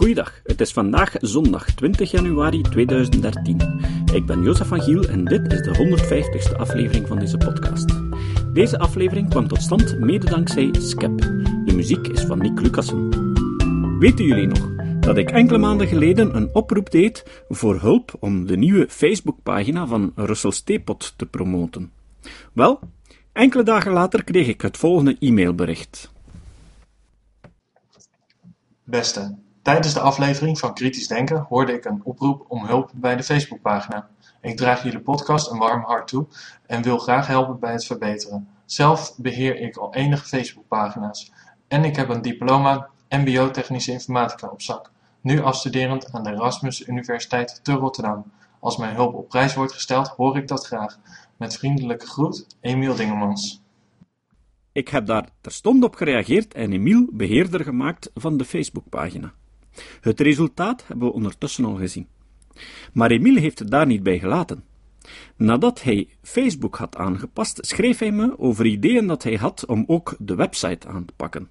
Goeiedag, het is vandaag zondag 20 januari 2013. Ik ben Jozef van Giel en dit is de 150ste aflevering van deze podcast. Deze aflevering kwam tot stand mede dankzij Skep. De muziek is van Nick Lucassen. Weten jullie nog dat ik enkele maanden geleden een oproep deed voor hulp om de nieuwe Facebookpagina van Russell Steepot te promoten? Wel, enkele dagen later kreeg ik het volgende e-mailbericht. Beste, tijdens de aflevering van Kritisch Denken hoorde ik een oproep om hulp bij de Facebookpagina. Ik draag jullie podcast een warm hart toe en wil graag helpen bij het verbeteren. Zelf beheer ik al enige Facebookpagina's en ik heb een diploma MBO Technische Informatica op zak, nu afstuderend aan de Erasmus Universiteit te Rotterdam. Als mijn hulp op prijs wordt gesteld, hoor ik dat graag. Met vriendelijke groet, Emiel Dingemans. Ik heb daar terstond op gereageerd en Emiel beheerder gemaakt van de Facebookpagina. Het resultaat hebben we ondertussen al gezien. Maar Emiel heeft het daar niet bij gelaten. Nadat hij Facebook had aangepast, schreef hij me over ideeën dat hij had om ook de website aan te pakken.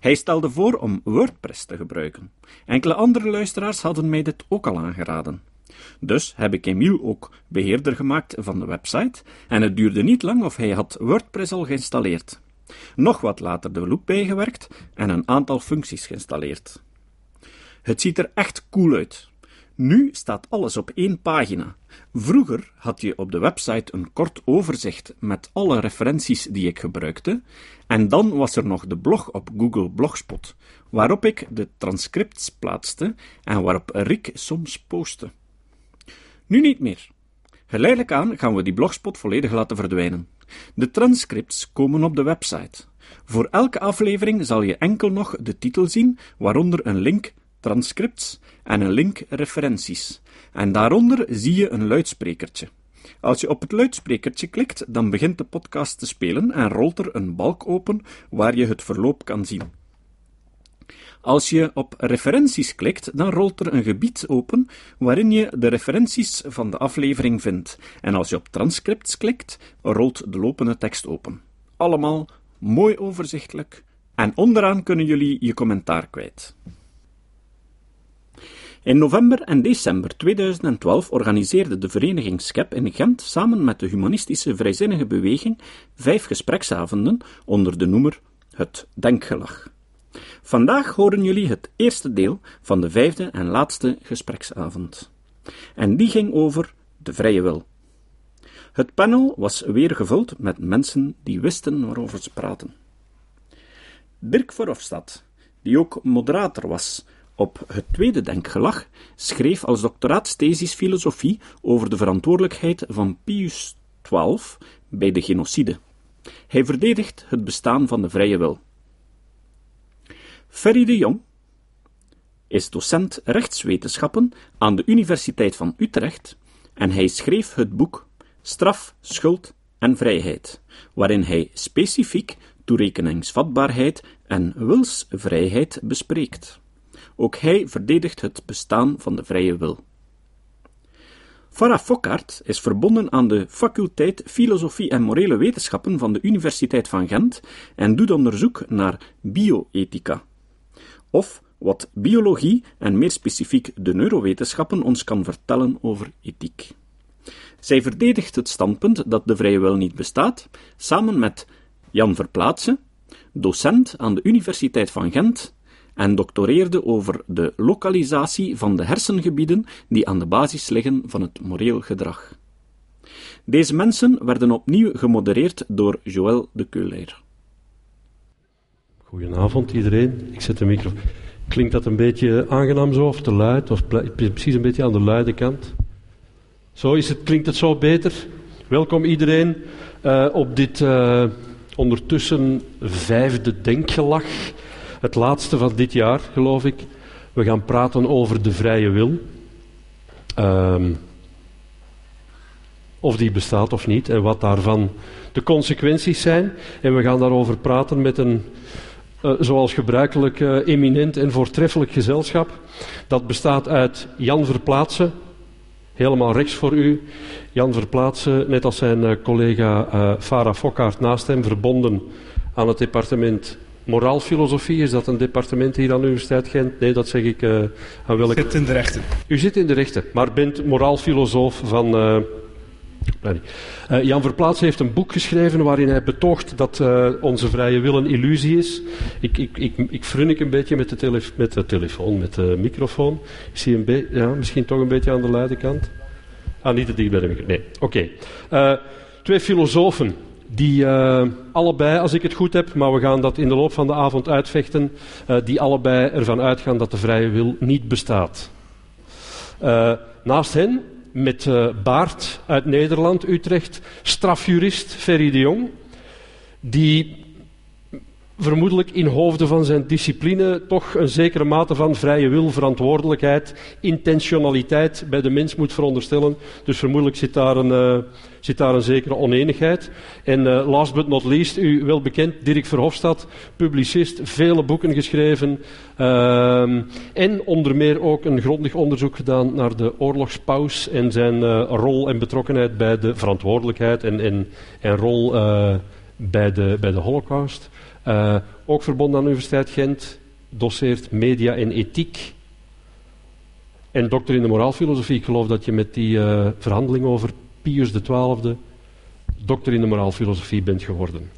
Hij stelde voor om WordPress te gebruiken. Enkele andere luisteraars hadden mij dit ook al aangeraden. Dus heb ik Emiel ook beheerder gemaakt van de website, en het duurde niet lang of hij had WordPress al geïnstalleerd. Nog wat later de loop bijgewerkt en een aantal functies geïnstalleerd. Het ziet er echt cool uit. Nu staat alles op één pagina. Vroeger had je op de website een kort overzicht met alle referenties die ik gebruikte, en dan was er nog de blog op Google Blogspot, waarop ik de transcripts plaatste en waarop Rick soms postte. Nu niet meer. Geleidelijk aan gaan we die blogspot volledig laten verdwijnen. De transcripts komen op de website. Voor elke aflevering zal je enkel nog de titel zien, waaronder een link transcripts en een link referenties. En daaronder zie je een luidsprekertje. Als je op het luidsprekertje klikt, dan begint de podcast te spelen en rolt er een balk open waar je het verloop kan zien. Als je op referenties klikt, dan rolt er een gebied open waarin je de referenties van de aflevering vindt. En als je op transcripts klikt, rolt de lopende tekst open. Allemaal mooi overzichtelijk. En onderaan kunnen jullie je commentaar kwijt. In november en december 2012 organiseerde de vereniging SCEP in Gent samen met de humanistische vrijzinnige beweging vijf gespreksavonden onder de noemer Het Denkgelag. Vandaag horen jullie het eerste deel van de vijfde en laatste gespreksavond. En die ging over de vrije wil. Het panel was weer gevuld met mensen die wisten waarover ze praten. Dirk Verhofstadt, die ook moderator was op het tweede denkgelag, schreef als doctoraatsthesis filosofie over de verantwoordelijkheid van Pius XII bij de genocide. Hij verdedigt het bestaan van de vrije wil. Ferry de Jong is docent rechtswetenschappen aan de Universiteit van Utrecht en hij schreef het boek Straf, Schuld en Vrijheid, waarin hij specifiek toerekeningsvatbaarheid en wilsvrijheid bespreekt. Ook hij verdedigt het bestaan van de vrije wil. Farah Fokkart is verbonden aan de faculteit Filosofie en Morele Wetenschappen van de Universiteit van Gent en doet onderzoek naar bioethica, of wat biologie en meer specifiek de neurowetenschappen ons kan vertellen over ethiek. Zij verdedigt het standpunt dat de vrije wil niet bestaat, samen met Jan Verplaatse, docent aan de Universiteit van Gent en doctoreerde over de lokalisatie van de hersengebieden die aan de basis liggen van het moreel gedrag. Deze mensen werden opnieuw gemodereerd door Joël de Keuler. Goedenavond iedereen. Ik zet de micro. Klinkt dat een beetje aangenaam zo of te luid? Of precies een beetje aan de luide kant? Zo is het, klinkt het zo beter? Welkom iedereen uh, op dit uh, ondertussen vijfde denkgelag. Het laatste van dit jaar, geloof ik. We gaan praten over de vrije wil. Um, of die bestaat of niet en wat daarvan de consequenties zijn. En we gaan daarover praten met een uh, zoals gebruikelijk uh, eminent en voortreffelijk gezelschap. Dat bestaat uit Jan Verplaatsen, helemaal rechts voor u. Jan Verplaatsen, net als zijn uh, collega Farah Fokkaert naast hem, verbonden aan het departement moraalfilosofie, is dat een departement hier aan de Universiteit Gent? Nee, dat zeg ik uh, aan welke... Ik zit in de rechten. U zit in de rechten, maar bent moraalfilosoof van... Uh, uh, Jan Verplaats heeft een boek geschreven waarin hij betoogt dat uh, onze vrije wil een illusie is. Ik, ik, ik, ik frunnik een beetje met de, met de telefoon, met de microfoon. Ik zie een beetje, ja, misschien toch een beetje aan de luide kant. Ah, niet te dicht bij de microfoon. Nee, oké. Okay. Uh, twee filosofen die uh, allebei, als ik het goed heb, maar we gaan dat in de loop van de avond uitvechten, uh, die allebei ervan uitgaan dat de vrije wil niet bestaat. Uh, naast hen, met Baart uit Nederland, Utrecht, strafjurist Ferry de Jong, die vermoedelijk in hoofde van zijn discipline toch een zekere mate van vrije wil, verantwoordelijkheid, intentionaliteit bij de mens moet veronderstellen. Dus vermoedelijk zit daar een, uh, zit daar een zekere oneenigheid. En uh, last but not least, u wel bekend, Dirk Verhofstadt, publicist, vele boeken geschreven. Uh, en onder meer ook een grondig onderzoek gedaan naar de oorlogspaus en zijn uh, rol en betrokkenheid bij de verantwoordelijkheid en, en, en rol bij, de, bij de holocaust. Uh, ook verbonden aan de Universiteit Gent, doseert media en ethiek. En dokter in de moraalfilosofie. Ik geloof dat je met die uh, verhandeling over Pius XII dokter in de moraalfilosofie bent geworden.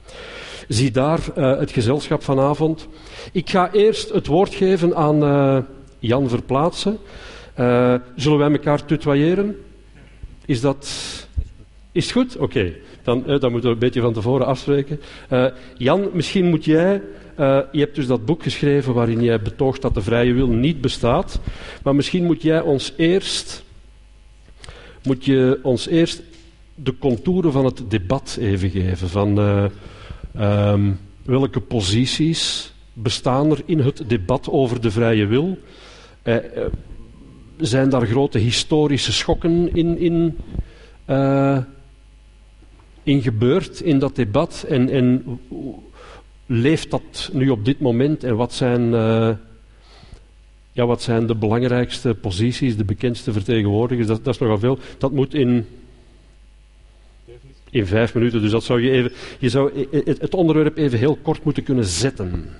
Zie daar uh, het gezelschap vanavond. Ik ga eerst het woord geven aan Jan Verplaatsen. zullen wij elkaar tutoyeren? Is dat... Is het goed? Oké. Dan, eh, dan moeten we een beetje van tevoren afspreken. Uh, Jan, misschien moet jij. Uh, je hebt dus dat boek geschreven waarin jij betoogt dat de vrije wil niet bestaat. Maar misschien moet jij ons eerst. Moet je ons eerst de contouren van het debat even geven. Van um, welke posities bestaan er in het debat over de vrije wil? zijn daar grote historische schokken in, in in gebeurt in dat debat en, en leeft dat nu op dit moment en wat zijn, uh, ja, wat zijn de belangrijkste posities, de bekendste vertegenwoordigers? Dat, dat is nogal veel. Dat moet in, in vijf minuten, dus dat zou je even, je zou het, het onderwerp even heel kort moeten kunnen zetten.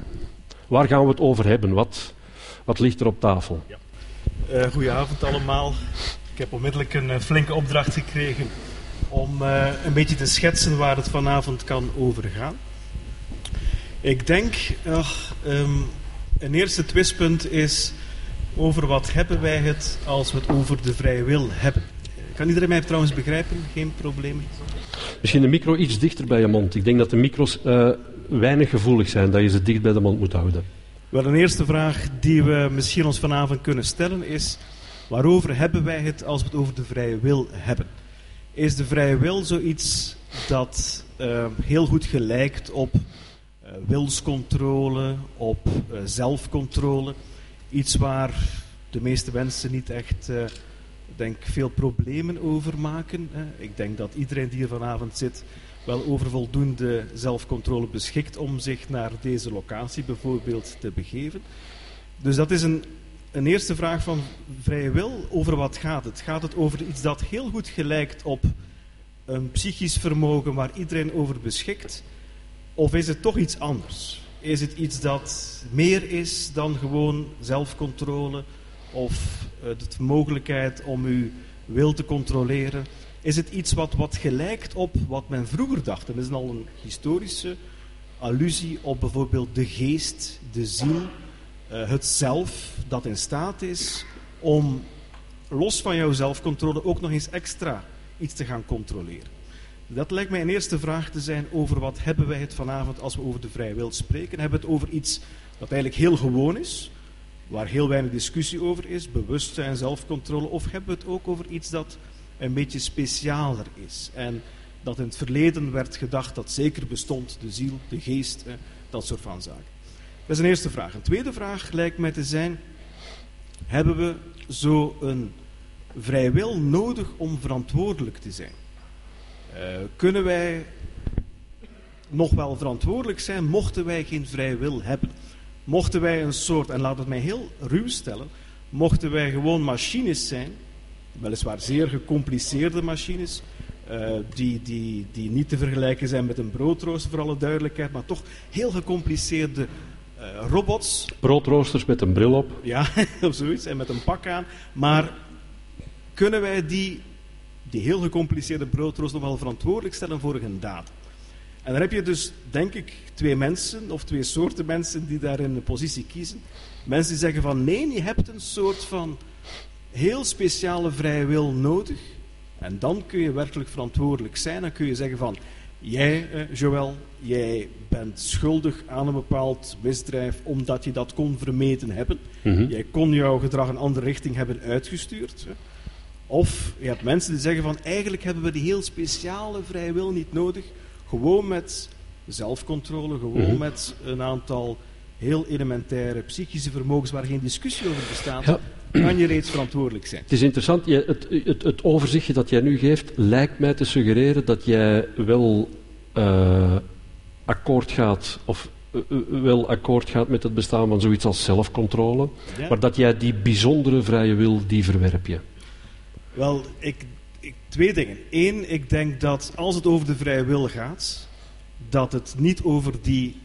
Waar gaan we het over hebben? Wat, wat ligt er op tafel? Ja. Uh, goedenavond allemaal. Ik heb onmiddellijk een uh, flinke opdracht gekregen om uh, een beetje te schetsen waar het vanavond kan over gaan. Ik denk, um, een eerste twistpunt is over wat hebben wij het als we het over de vrije wil hebben. Kan iedereen mij trouwens begrijpen? Geen probleem. Misschien de micro iets dichter bij je mond. Ik denk dat de micro's uh, weinig gevoelig zijn, dat je ze dicht bij de mond moet houden. Wel, een eerste vraag die we misschien ons vanavond kunnen stellen is: waarover hebben wij het als we het over de vrije wil hebben? Is de vrije wil zoiets dat uh, heel goed gelijkt op uh, wilscontrole, op uh, zelfcontrole. Iets waar de meeste mensen niet echt denk, veel problemen over maken. Ik denk dat iedereen die hier vanavond zit wel over voldoende zelfcontrole beschikt om zich naar deze locatie bijvoorbeeld te begeven. Dus dat is een een eerste vraag van vrije wil. Over wat gaat het? Gaat het over iets dat heel goed gelijkt op een psychisch vermogen waar iedereen over beschikt? Of is het toch iets anders? Is het iets dat meer is dan gewoon zelfcontrole of uh, de mogelijkheid om uw wil te controleren? Is het iets wat, wat gelijkt op wat men vroeger dacht? En dat is al een historische allusie op bijvoorbeeld de geest, de ziel, het zelf dat in staat is om los van jouw zelfcontrole ook nog eens extra iets te gaan controleren. Dat lijkt mij een eerste vraag te zijn over wat hebben wij het vanavond als we over de vrije wil spreken. Hebben we het over iets dat eigenlijk heel gewoon is, waar heel weinig discussie over is, bewustzijn, zelfcontrole, of hebben we het ook over iets dat een beetje specialer is en dat in het verleden werd gedacht dat zeker bestond, de ziel, de geest, dat soort van zaken. Is een eerste vraag. Een tweede vraag lijkt mij te zijn: hebben we zo een vrij wil nodig om verantwoordelijk te zijn? Uh, kunnen wij nog wel verantwoordelijk zijn mochten wij geen vrij wil hebben? Mochten wij een soort, en laat het mij heel ruw stellen, mochten wij gewoon machines zijn, weliswaar zeer gecompliceerde machines, eh, die, die, die niet te vergelijken zijn met een broodrooster, voor alle duidelijkheid, maar toch heel gecompliceerde eh, robots. Broodroosters met een bril op. Ja, of zoiets, en met een pak aan. Maar kunnen wij die, die heel gecompliceerde broodrooster nog wel verantwoordelijk stellen voor hun daad? En dan heb je dus, denk ik, twee mensen of twee soorten mensen die daar in een positie kiezen. Mensen die zeggen van nee, je hebt een soort van heel speciale vrije wil nodig. En dan kun je werkelijk verantwoordelijk zijn. Dan kun je zeggen van jij, eh, Joël, jij bent schuldig aan een bepaald misdrijf omdat je dat kon vermeten hebben. Mhm. Jij kon jouw gedrag een andere richting hebben uitgestuurd. hè. Of je hebt mensen die zeggen van eigenlijk hebben we die heel speciale vrije wil niet nodig. Gewoon met zelfcontrole, gewoon Mhm. met een aantal heel elementaire psychische vermogens waar geen discussie over bestaat, Ja. Kan je reeds verantwoordelijk zijn. Het is interessant, je, het, het, het overzichtje dat jij nu geeft lijkt mij te suggereren dat jij wel eh, akkoord gaat, of eh, eh, wel akkoord gaat met het bestaan van zoiets als zelfcontrole, Ja? maar dat jij die bijzondere vrije wil, die verwerp je. Wel, ik, ik, twee dingen. Eén, ik denk dat als het over de vrije wil gaat, dat het niet over die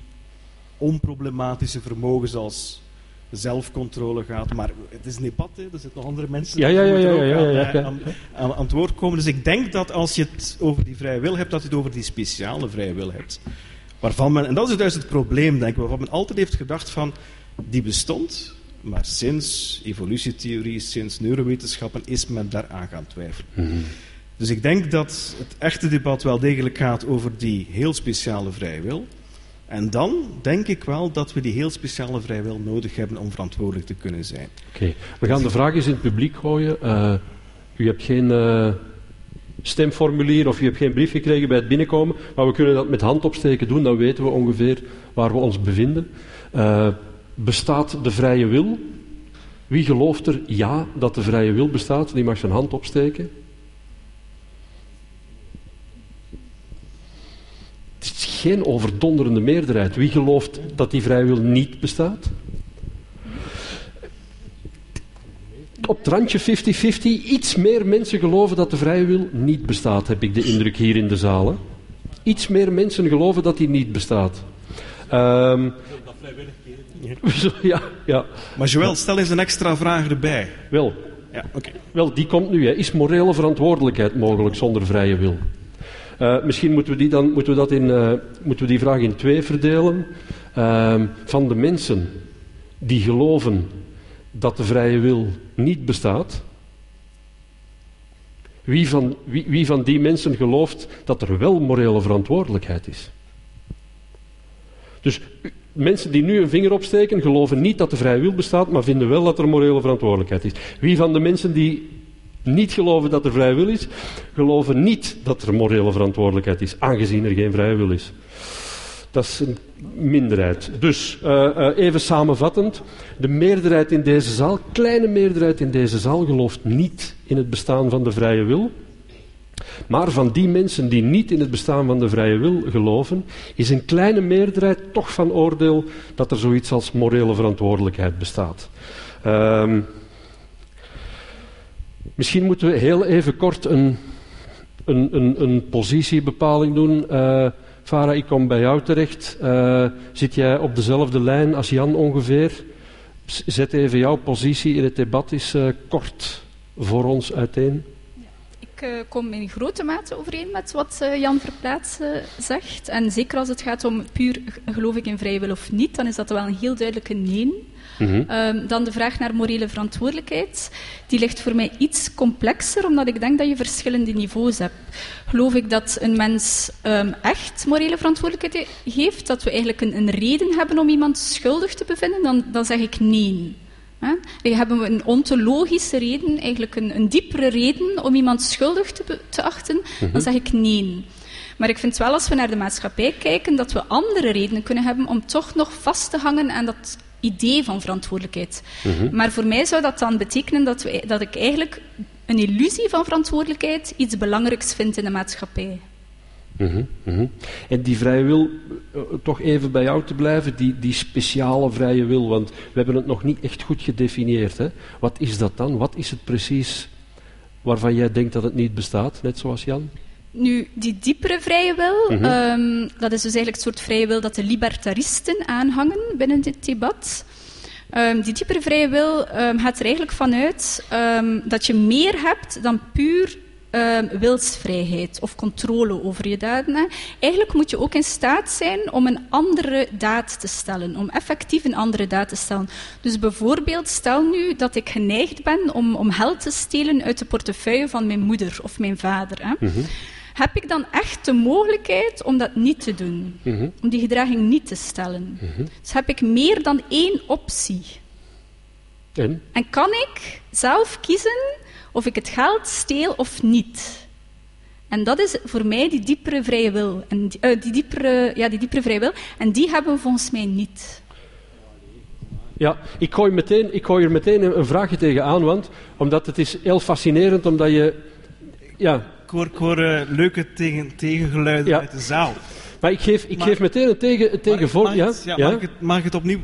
onproblematische vermogens als zelfcontrole gaat. Maar het is een debat, hè. er zitten nog andere mensen Ja, die ja, ja, ja, ook ja, aan, ja, ja. aan, aan, aan het woord komen. Dus ik denk dat als je het over die vrije wil hebt, dat je het over die speciale vrije wil hebt. Waarvan men, en dat is juist het probleem, denk ik, waarvan men altijd heeft gedacht van, die bestond, maar sinds evolutietheorie, sinds neurowetenschappen, is men daaraan gaan twijfelen. Mhm. Dus ik denk dat het echte debat wel degelijk gaat over die heel speciale vrije wil. En dan denk ik wel dat we die heel speciale vrije wil nodig hebben om verantwoordelijk te kunnen zijn. Oké, we gaan de vraag eens in het publiek gooien. Eh, u hebt geen eh, stemformulier of u hebt geen brief gekregen bij het binnenkomen, maar we kunnen dat met hand opsteken doen, dan weten we ongeveer waar we ons bevinden. Eh, bestaat de vrije wil? Wie gelooft er ja dat de vrije wil bestaat? Die mag zijn hand opsteken. Is geen overdonderende meerderheid. Wie gelooft dat die vrije wil niet bestaat? Op het randje 50-50, iets meer mensen geloven dat de vrije wil niet bestaat, heb ik de indruk hier in de zaal. hè. Iets meer mensen geloven dat die niet bestaat. Ehm, ja, ja, Maar Joël, stel eens een extra vraag erbij. wel. Ja, oké. Wel, die komt nu. Hè. Is morele verantwoordelijkheid mogelijk zonder vrije wil? Eh, misschien moeten we, die dan, moeten, we dat in, eh, moeten we die vraag in twee verdelen. Ehm, van de mensen die geloven dat de vrije wil niet bestaat. Wie van, wie, wie van die mensen gelooft dat er wel morele verantwoordelijkheid is? Dus mensen die nu een vinger opsteken, geloven niet dat de vrije wil bestaat, maar vinden wel dat er morele verantwoordelijkheid is. Wie van de mensen die niet geloven dat er vrije wil is, geloven niet dat er morele verantwoordelijkheid is, aangezien er geen vrije wil is. Dat is een minderheid. Dus, eh, eh, even samenvattend, de meerderheid in deze zaal, kleine meerderheid in deze zaal, gelooft niet in het bestaan van de vrije wil. Maar van die mensen die niet in het bestaan van de vrije wil geloven, is een kleine meerderheid toch van oordeel dat er zoiets als morele verantwoordelijkheid bestaat. Ehm, misschien moeten we heel even kort een, een, een, een positiebepaling doen. Eh Farah, ik kom bij jou terecht. Eh, zit jij op dezelfde lijn als Jan ongeveer? Zet even jouw positie in het debat eens eh, kort voor ons uiteen. Ik kom in grote mate overeen met wat Jan Verplaats zegt. En zeker als het gaat om puur geloof ik in vrije wil of niet, dan is dat wel een heel duidelijke nee. Mhm. Ehm, dan de vraag naar morele verantwoordelijkheid. Die ligt voor mij iets complexer, omdat ik denk dat je verschillende niveaus hebt. Geloof ik dat een mens ehm, echt morele verantwoordelijkheid he- heeft, dat we eigenlijk een, een reden hebben om iemand schuldig te bevinden, dan, dan zeg ik nee. Hebben we een ontologische reden, eigenlijk een, een diepere reden om iemand schuldig te, te achten, dan zeg ik nee. Maar ik vind wel, als we naar de maatschappij kijken, dat we andere redenen kunnen hebben om toch nog vast te hangen aan dat idee van verantwoordelijkheid. Maar voor mij zou dat dan betekenen dat, we, dat ik eigenlijk een illusie van verantwoordelijkheid iets belangrijks vind in de maatschappij. Mhm, mhm. En die vrije wil, eh, toch even bij jou te blijven, die, die speciale vrije wil, want we hebben het nog niet echt goed gedefinieerd. Hè? Wat is dat dan? Wat is het precies waarvan jij denkt dat het niet bestaat, net zoals Jan? Nu, die diepere vrije wil, Mhm. ehm, dat is dus eigenlijk het soort vrije wil dat de libertaristen aanhangen binnen dit debat. Ehm, die diepere vrije wil ehm, gaat er eigenlijk vanuit dat je meer hebt dan puur wilsvrijheid of controle over je daden. Eigenlijk moet je ook in staat zijn om een andere daad te stellen, om effectief een andere daad te stellen. Dus bijvoorbeeld, stel nu dat ik geneigd ben om, om geld te stelen uit de portefeuille van mijn moeder of mijn vader. Hè. Heb ik dan echt de mogelijkheid om dat niet te doen? Mhm. Om die gedraging niet te stellen? Dus heb ik meer dan één optie? En? En kan ik zelf kiezen of ik het geld steel of niet? En dat is voor mij die diepere vrije wil. En die, eh, die, diepere, ja, die diepere vrije wil. En die hebben we volgens mij niet. Ja, ik gooi, meteen, ik gooi er meteen een, een vraagje tegen aan, want omdat het is heel fascinerend, omdat je... Ja, Ik hoor, eh, leuke tegen, tegengeluiden Ja. uit de zaal. maar ik geef, ik Maar- geef meteen een tegen, een tegenvol... Mag, Ja, het, ja, ja, mag, ik het, mag ik het opnieuw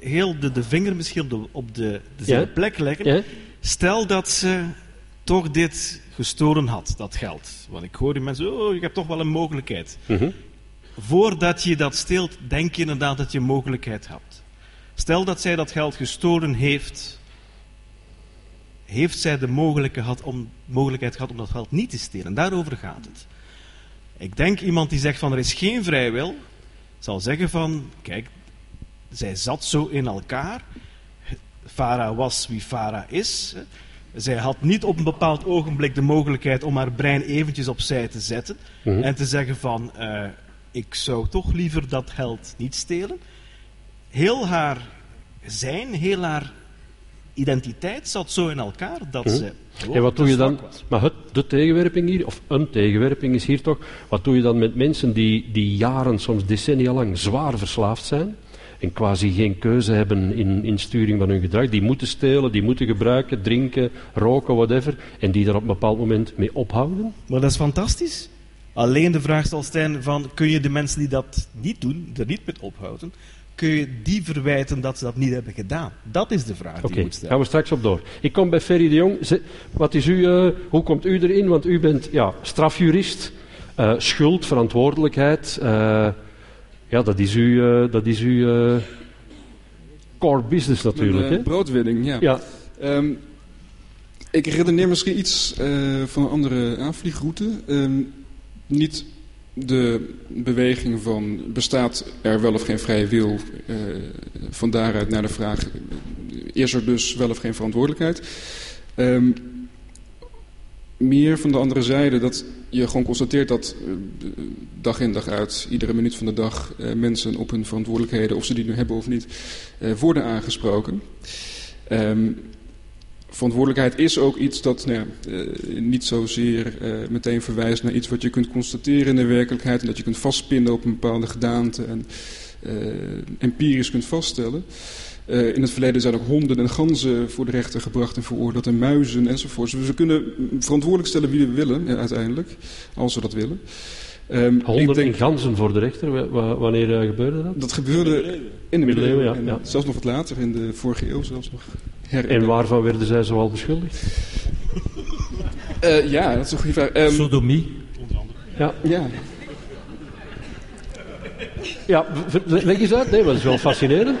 heel de, de vinger misschien op de, op de, plek leggen? Stel dat ze toch dit gestolen had, dat geld. Want ik hoor die mensen, oh, je hebt toch wel een mogelijkheid. Mhm. Voordat je dat steelt, denk je inderdaad dat je een mogelijkheid hebt. Stel dat zij dat geld gestolen heeft, heeft zij de mogelijke gehad om, mogelijkheid gehad om dat geld niet te stelen. Daarover gaat het. Ik denk iemand die zegt van er is geen vrije wil, zal zeggen van, kijk, zij zat zo in elkaar. Farah was wie Farah is. Zij had niet op een bepaald ogenblik de mogelijkheid om haar brein eventjes opzij te zetten Mhm. en te zeggen van, eh, ik zou toch liever dat geld niet stelen. Heel haar zijn, heel haar identiteit zat zo in elkaar dat Mhm. ze. En wat doe je dan? Maar het, de tegenwerping hier, of een tegenwerping is hier toch, wat doe je dan met mensen die, die jaren, soms decennia lang zwaar verslaafd zijn en quasi geen keuze hebben in, in sturing van hun gedrag, die moeten stelen, die moeten gebruiken, drinken, roken, whatever, en die daar op een bepaald moment mee ophouden? Maar dat is fantastisch. Alleen de vraag zal zijn van, kun je de mensen die dat niet doen, er niet mee ophouden, kun je die verwijten dat ze dat niet hebben gedaan? Dat is de vraag die Oké, je moet stellen. gaan we straks op door. Ik kom bij Ferry de Jong. Wat is u, eh, hoe komt u erin? Want u bent ja, strafjurist, eh, schuld, verantwoordelijkheid. eh, ja, dat is uw, eh, dat is uw eh, core business natuurlijk. Hè? broodwinning, ja. Ja, Ehm, ik redeneer misschien iets eh, van een andere aanvliegroute. Ehm, niet de beweging van bestaat er wel of geen vrije wil. eh, van daaruit naar de vraag, is er dus wel of geen verantwoordelijkheid? Ehm, meer van de andere zijde dat je gewoon constateert dat eh, dag in dag uit, iedere minuut van de dag, eh, mensen op hun verantwoordelijkheden, of ze die nu hebben of niet, eh, worden aangesproken. Ehm, verantwoordelijkheid is ook iets dat nou ja, eh, niet zozeer eh, meteen verwijst naar iets wat je kunt constateren in de werkelijkheid en dat je kunt vastpinnen op een bepaalde gedaante en eh, empirisch kunt vaststellen. In het verleden zijn ook honden en ganzen voor de rechter gebracht en veroordeeld en muizen enzovoort. Dus we kunnen verantwoordelijk stellen wie we willen eh, uiteindelijk, als we dat willen. Ehm, honden denk- en ganzen voor de rechter. Wa- wa- Wanneer gebeurde dat? dat gebeurde in de Middeleeuwen, ja, ja. Zelfs nog wat later, in de vorige eeuw zelfs nog. En waarvan werden zij zoal beschuldigd? Eh, ja, dat is een goede vraag. Ehm, Sodomie. Ja, ja. ja v- v- leg eens uit. Nee, maar dat is wel fascinerend.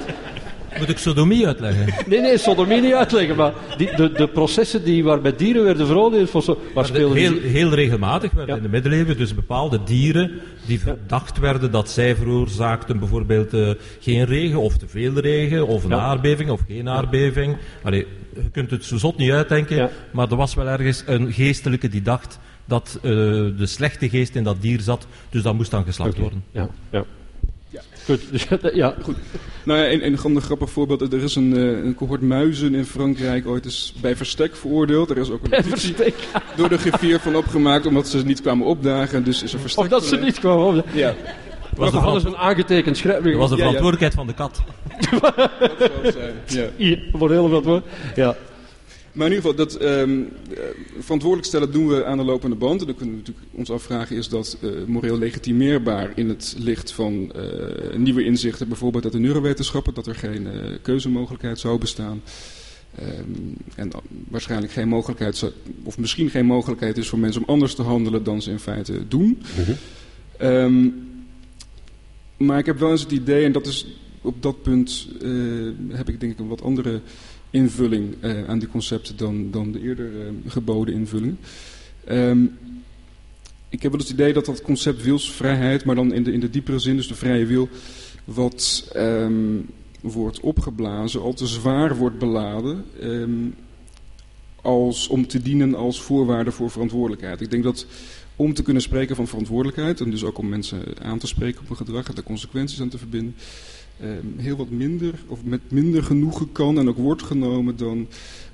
Moet ik sodomie uitleggen? Nee, nee, sodomie niet uitleggen, maar die, de, de processen die waarbij dieren werden veroordeeld, voor zo, waar spelen die- Heel, heel regelmatig werden Ja. in de middeleeuwen dus bepaalde dieren die verdacht werden dat zij veroorzaakten bijvoorbeeld eh, geen regen of te veel regen of een Ja. aardbeving of geen aardbeving. Allee, je kunt het zo zot niet uitdenken, Ja. maar er was wel ergens een geestelijke die dacht dat eh, de slechte geest in dat dier zat, dus dat moest dan geslacht worden. Ja, ja. Goed, dus, ja, goed. Nou ja, een, een ander grappig voorbeeld. Er is een, eh, een cohort muizen in Frankrijk ooit eens bij verstek veroordeeld. Er is ook een Verstek. door de griffier van opgemaakt omdat ze niet kwamen opdagen. Dus is er verstek Of dat ze geweest. niet kwamen op. Ja, Was hadden ze een aangetekend schrijf. Dat was de Ja, ja. verantwoordelijkheid van de kat. dat zou het zijn. Ja. Hier, voor heel wat woord. Ja. Maar in ieder geval, dat ehm, eh, verantwoordelijk stellen doen we aan de lopende band. En dan kunnen we natuurlijk ons afvragen, is dat eh, moreel legitimeerbaar in het licht van eh, nieuwe inzichten, bijvoorbeeld uit de neurowetenschappen, dat er geen keuzemogelijkheid zou bestaan. Ehm, en waarschijnlijk geen mogelijkheid, of misschien geen mogelijkheid is voor mensen om anders te handelen dan ze in feite doen. Mhm. Ehm, maar ik heb wel eens het idee, en dat is op dat punt heb ik denk ik een wat andere invulling uh, aan die concepten dan, dan de eerder uh, geboden invulling. Um, ik heb wel het idee dat dat concept wilsvrijheid, maar dan in de, in de diepere zin, dus de vrije wil, wat um, wordt opgeblazen, al te zwaar wordt beladen, um, als, om te dienen als voorwaarde voor verantwoordelijkheid. Ik denk dat om te kunnen spreken van verantwoordelijkheid, en dus ook om mensen aan te spreken op hun gedrag en daar consequenties aan te verbinden, um, heel wat minder, of met minder genoegen kan en ook wordt genomen dan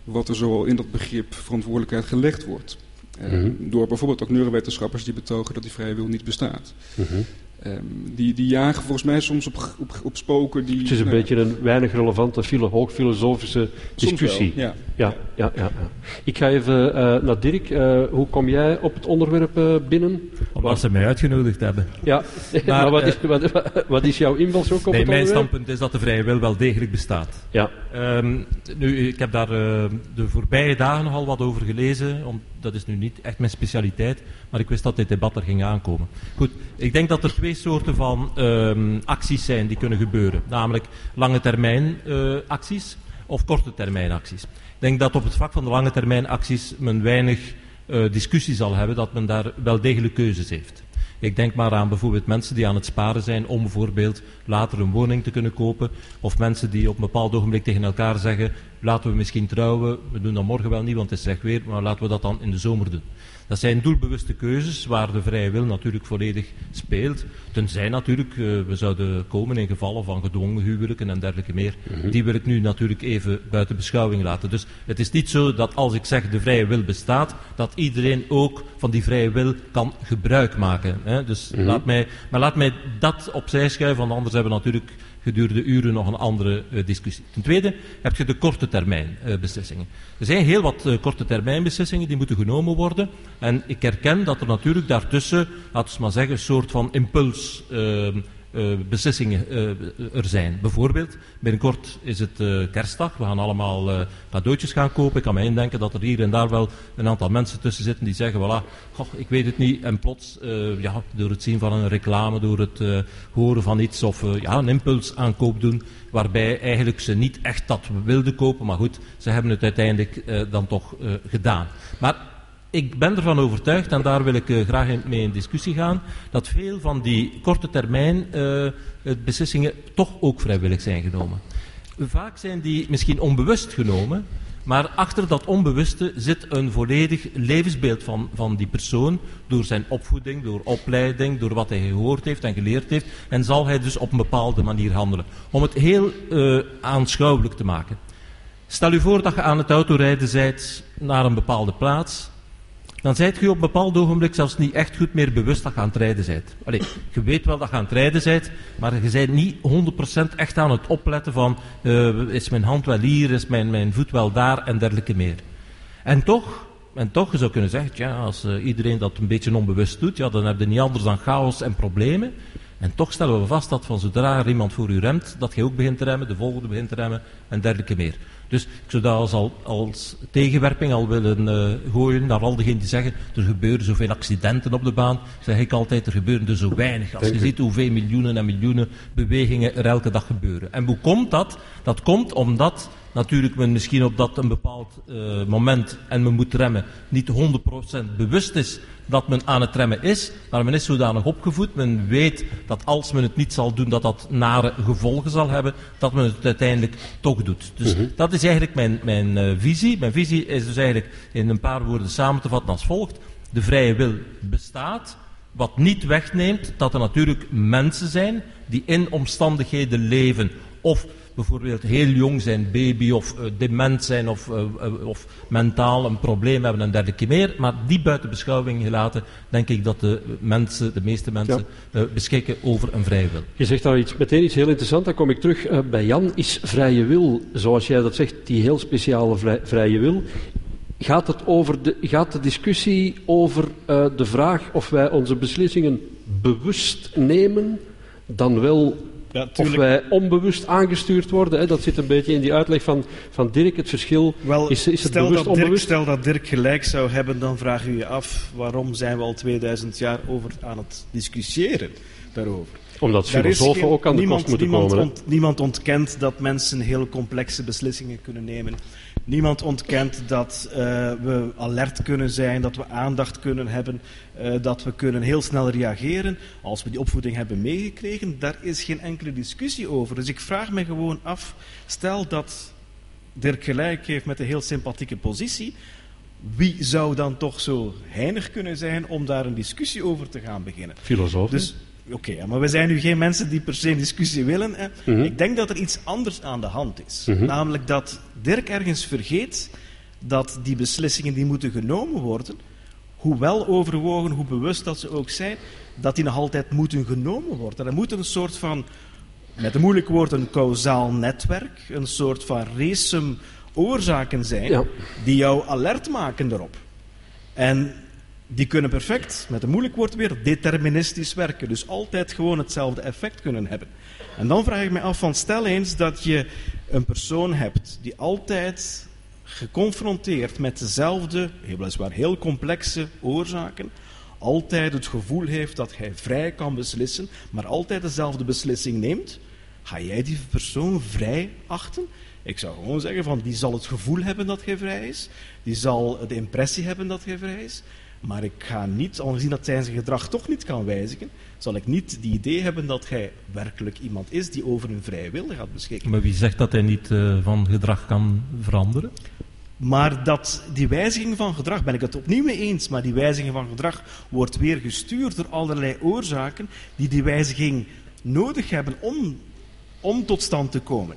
wat er zoal in dat begrip verantwoordelijkheid gelegd wordt. Uh, mm -hmm. Door bijvoorbeeld ook neurowetenschappers die betogen dat die vrije wil niet bestaat. Mm -hmm. Um, die, die jagen volgens mij soms op, op, op spoken die... Het is een nou, beetje een weinig relevante, filo hoogfilosofische discussie. Wel, ja. Ja, ja, ja, ja. Ik ga even uh, naar Dirk. Uh, hoe kom jij op het onderwerp uh, binnen? Omdat Waar... ze mij uitgenodigd hebben. Ja, maar, maar wat, is, wat, wat, is jouw invalshoek op nee, het Mijn onderwerp? standpunt is dat de vrije wil wel degelijk bestaat. Ja. Um, nu, ik heb daar de voorbije dagen nogal wat over gelezen. Om, dat is nu niet echt mijn specialiteit, maar ik wist dat dit debat er ging aankomen. Goed, ik denk dat er twee soorten van um, acties zijn die kunnen gebeuren. Namelijk lange termijn uh, acties of korte termijn acties. Ik denk dat op het vlak van de lange termijn acties men weinig uh, discussie zal hebben, dat men daar wel degelijk keuzes heeft. Ik denk maar aan bijvoorbeeld mensen die aan het sparen zijn om bijvoorbeeld later een woning te kunnen kopen. Of mensen die op een bepaald ogenblik tegen elkaar zeggen, laten we misschien trouwen. We doen dat morgen wel niet, want het is slecht weer, maar laten we dat dan in de zomer doen. Dat zijn doelbewuste keuzes waar de vrije wil natuurlijk volledig speelt. Tenzij natuurlijk uh, we zouden komen in gevallen van gedwongen huwelijken en dergelijke meer. Mm -hmm. Die wil ik nu natuurlijk even buiten beschouwing laten. Dus het is niet zo dat als ik zeg de vrije wil bestaat, dat iedereen ook van die vrije wil kan gebruik maken. Hè? Dus mm -hmm. laat mij, maar laat mij dat opzij schuiven, want anders hebben we natuurlijk gedurende uren nog een andere uh, discussie. Ten tweede heb je de korte termijn uh, beslissingen. Er zijn heel wat uh, korte termijn beslissingen die moeten genomen worden. En ik herken dat er natuurlijk daartussen, laten we maar zeggen, een soort van impuls uh, beslissingen uh, er zijn. Bijvoorbeeld, binnenkort is het uh, kerstdag. We gaan allemaal cadeautjes gaan kopen. Ik kan me indenken dat er hier en daar wel een aantal mensen tussen zitten die zeggen, voilà, ik weet het niet. En plots, ja, door het zien van een reclame, door het horen van iets of ja, een impulsaankoop doen, waarbij eigenlijk ze niet echt dat wilden kopen, maar goed, ze hebben het uiteindelijk dan toch gedaan. Maar ik ben ervan overtuigd, en daar wil ik uh, graag mee in discussie gaan, dat veel van die korte termijn uh, beslissingen toch ook vrijwillig zijn genomen. Vaak zijn die misschien onbewust genomen, maar achter dat onbewuste zit een volledig levensbeeld van, van die persoon, door zijn opvoeding, door opleiding, door wat hij gehoord heeft en geleerd heeft, en zal hij dus op een bepaalde manier handelen. Om het heel uh, aanschouwelijk te maken. Stel u voor dat je aan het autorijden bent naar een bepaalde plaats, dan zijt je op een bepaald ogenblik zelfs niet echt goed meer bewust dat je aan het rijden bent. Je weet wel dat je aan het rijden bent, maar je bent niet 100% echt aan het opletten van uh, is mijn hand wel hier, is mijn, mijn voet wel daar en dergelijke meer. En toch, en toch, je zou kunnen zeggen, ja, als uh, iedereen dat een beetje onbewust doet, ja, dan heb je niet anders dan chaos en problemen. En toch stellen we vast dat van zodra er iemand voor u remt, dat je ook begint te remmen, de volgende begint te remmen en dergelijke meer. Dus ik zou dat als, al, als tegenwerping al willen uh, gooien naar al diegenen die zeggen er gebeuren zoveel accidenten op de baan. Zeg ik altijd, er gebeuren er zo weinig. Als je ziet hoeveel miljoenen en miljoenen bewegingen er elke dag gebeuren. En hoe komt dat? Dat komt omdat natuurlijk men misschien op dat een bepaald uh, moment en men moet remmen niet 100% bewust is dat men aan het remmen is, maar men is zodanig opgevoed, men weet dat als men het niet zal doen, dat dat nare gevolgen zal hebben, dat men het uiteindelijk toch doet. Dus uh -huh. dat is eigenlijk mijn, mijn uh, visie. Mijn visie is dus eigenlijk in een paar woorden samen te vatten als volgt. De vrije wil bestaat, wat niet wegneemt dat er natuurlijk mensen zijn die in omstandigheden leven of bijvoorbeeld heel jong zijn, baby of uh, dement zijn of, uh, uh, of mentaal een probleem hebben en dergelijke meer. Maar die buiten beschouwing gelaten, denk ik dat de mensen, de meeste mensen, ja. beschikken over een vrije wil. Je zegt daar iets, meteen iets heel interessants, dan kom ik terug bij Jan. Is vrije wil, zoals jij dat zegt, die heel speciale vrij, vrije wil, gaat, het over de, gaat de discussie over de vraag of wij onze beslissingen bewust nemen, dan wel Ja, Of wij onbewust aangestuurd worden. Hè? Dat zit een beetje in die uitleg van, van Dirk. Het verschil Wel, is, is het stel, bewust, dat Dirk, onbewust? stel dat Dirk gelijk zou hebben, dan vraag je je af waarom zijn we al 2000 jaar over aan het discussiëren daarover. Omdat Daar filosofen geen- ook aan de niemand, kost moeten niemand komen. ont- niemand ontkent dat mensen heel complexe beslissingen kunnen nemen. Niemand ontkent dat eh, we alert kunnen zijn, dat we aandacht kunnen hebben, eh, dat we kunnen heel snel reageren als we die opvoeding hebben meegekregen. Daar is geen enkele discussie over. Dus ik vraag me gewoon af, stel dat Dirk gelijk heeft met een heel sympathieke positie, wie zou dan toch zo heinig kunnen zijn om daar een discussie over te gaan beginnen? Filosofen. Dus, oké, maar we zijn nu geen mensen die per se een discussie willen. Hè. Mhm. Ik denk dat er iets anders aan de hand is. Mhm. Namelijk dat Dirk ergens vergeet dat die beslissingen die moeten genomen worden, hoe wel overwogen, hoe bewust dat ze ook zijn, dat die nog altijd moeten genomen worden. Er moet een soort van, met een moeilijk woord, een kausaal netwerk, een soort van resum oorzaken zijn, Ja. die jou alert maken erop. En die kunnen perfect, met een moeilijk woord weer, deterministisch werken. Dus altijd gewoon hetzelfde effect kunnen hebben. En dan vraag ik me af van, stel eens dat je een persoon hebt die altijd geconfronteerd met dezelfde, weliswaar heel complexe oorzaken, altijd het gevoel heeft dat hij vrij kan beslissen, maar altijd dezelfde beslissing neemt, ga jij die persoon vrij achten? Ik zou gewoon zeggen van die zal het gevoel hebben dat hij vrij is, die zal de impressie hebben dat hij vrij is, maar ik ga niet, aangezien dat hij zijn gedrag toch niet kan wijzigen, zal ik niet die idee hebben dat hij werkelijk iemand is die over een vrije wil gaat beschikken. Maar wie zegt dat hij niet eh, van gedrag kan veranderen? Maar dat, die wijziging van gedrag, ben ik het opnieuw mee eens, maar die wijziging van gedrag wordt weer gestuurd door allerlei oorzaken die die wijziging nodig hebben om, om tot stand te komen.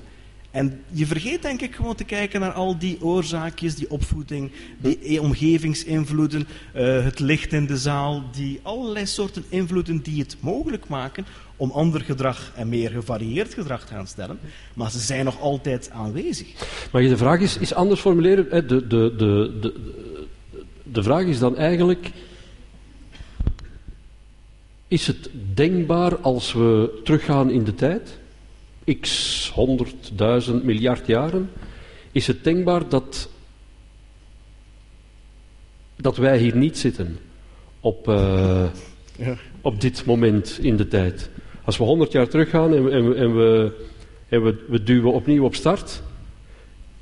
En je vergeet denk ik gewoon te kijken naar al die oorzaakjes, die opvoeding, die e- omgevingsinvloeden, eh, het licht in de zaal, die allerlei soorten invloeden die het mogelijk maken om ander gedrag en meer gevarieerd gedrag te gaan stellen. Maar ze zijn nog altijd aanwezig. Maar de vraag is, is anders formuleren. De, de, de, de, de vraag is dan eigenlijk... Is het denkbaar als we teruggaan in de tijd? X honderdduizend miljard jaren. Is het denkbaar dat, dat wij hier niet zitten op, eh, Ja. op dit moment in de tijd? Als we honderd jaar teruggaan en, we- en, we- en, we, en we, we duwen opnieuw op start,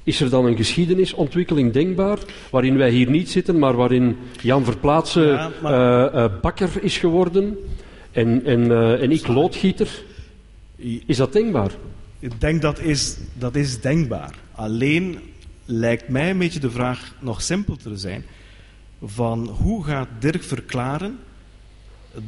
is er dan een geschiedenisontwikkeling denkbaar waarin wij hier niet zitten, maar waarin Jan Verplaatsen Ja, maar- eh, eh, bakker is geworden en, en, en ik loodgieter? Is dat denkbaar? Ik denk dat is, dat is denkbaar. Alleen lijkt mij een beetje de vraag nog simpel te zijn. Van hoe gaat Dirk verklaren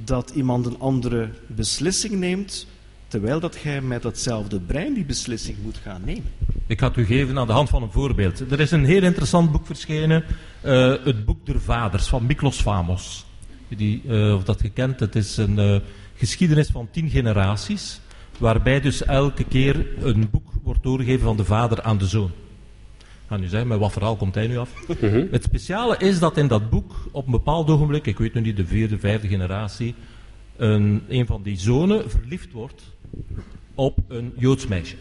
dat iemand een andere beslissing neemt, terwijl dat jij met datzelfde brein die beslissing moet gaan nemen? Ik ga het u geven aan de hand van een voorbeeld. Er is een heel interessant boek verschenen, eh, het boek der vaders van Miklos Famos. Die, eh, of dat gekend, het is een eh, geschiedenis van tien generaties, waarbij dus elke keer een boek wordt doorgegeven van de vader aan de zoon. Ik ga nu zeggen, met wat verhaal komt hij nu af? Het speciale is dat in dat boek op een bepaald ogenblik, ik weet nu niet de vierde, vijfde generatie, een, een van die zonen verliefd wordt op een Joods meisje.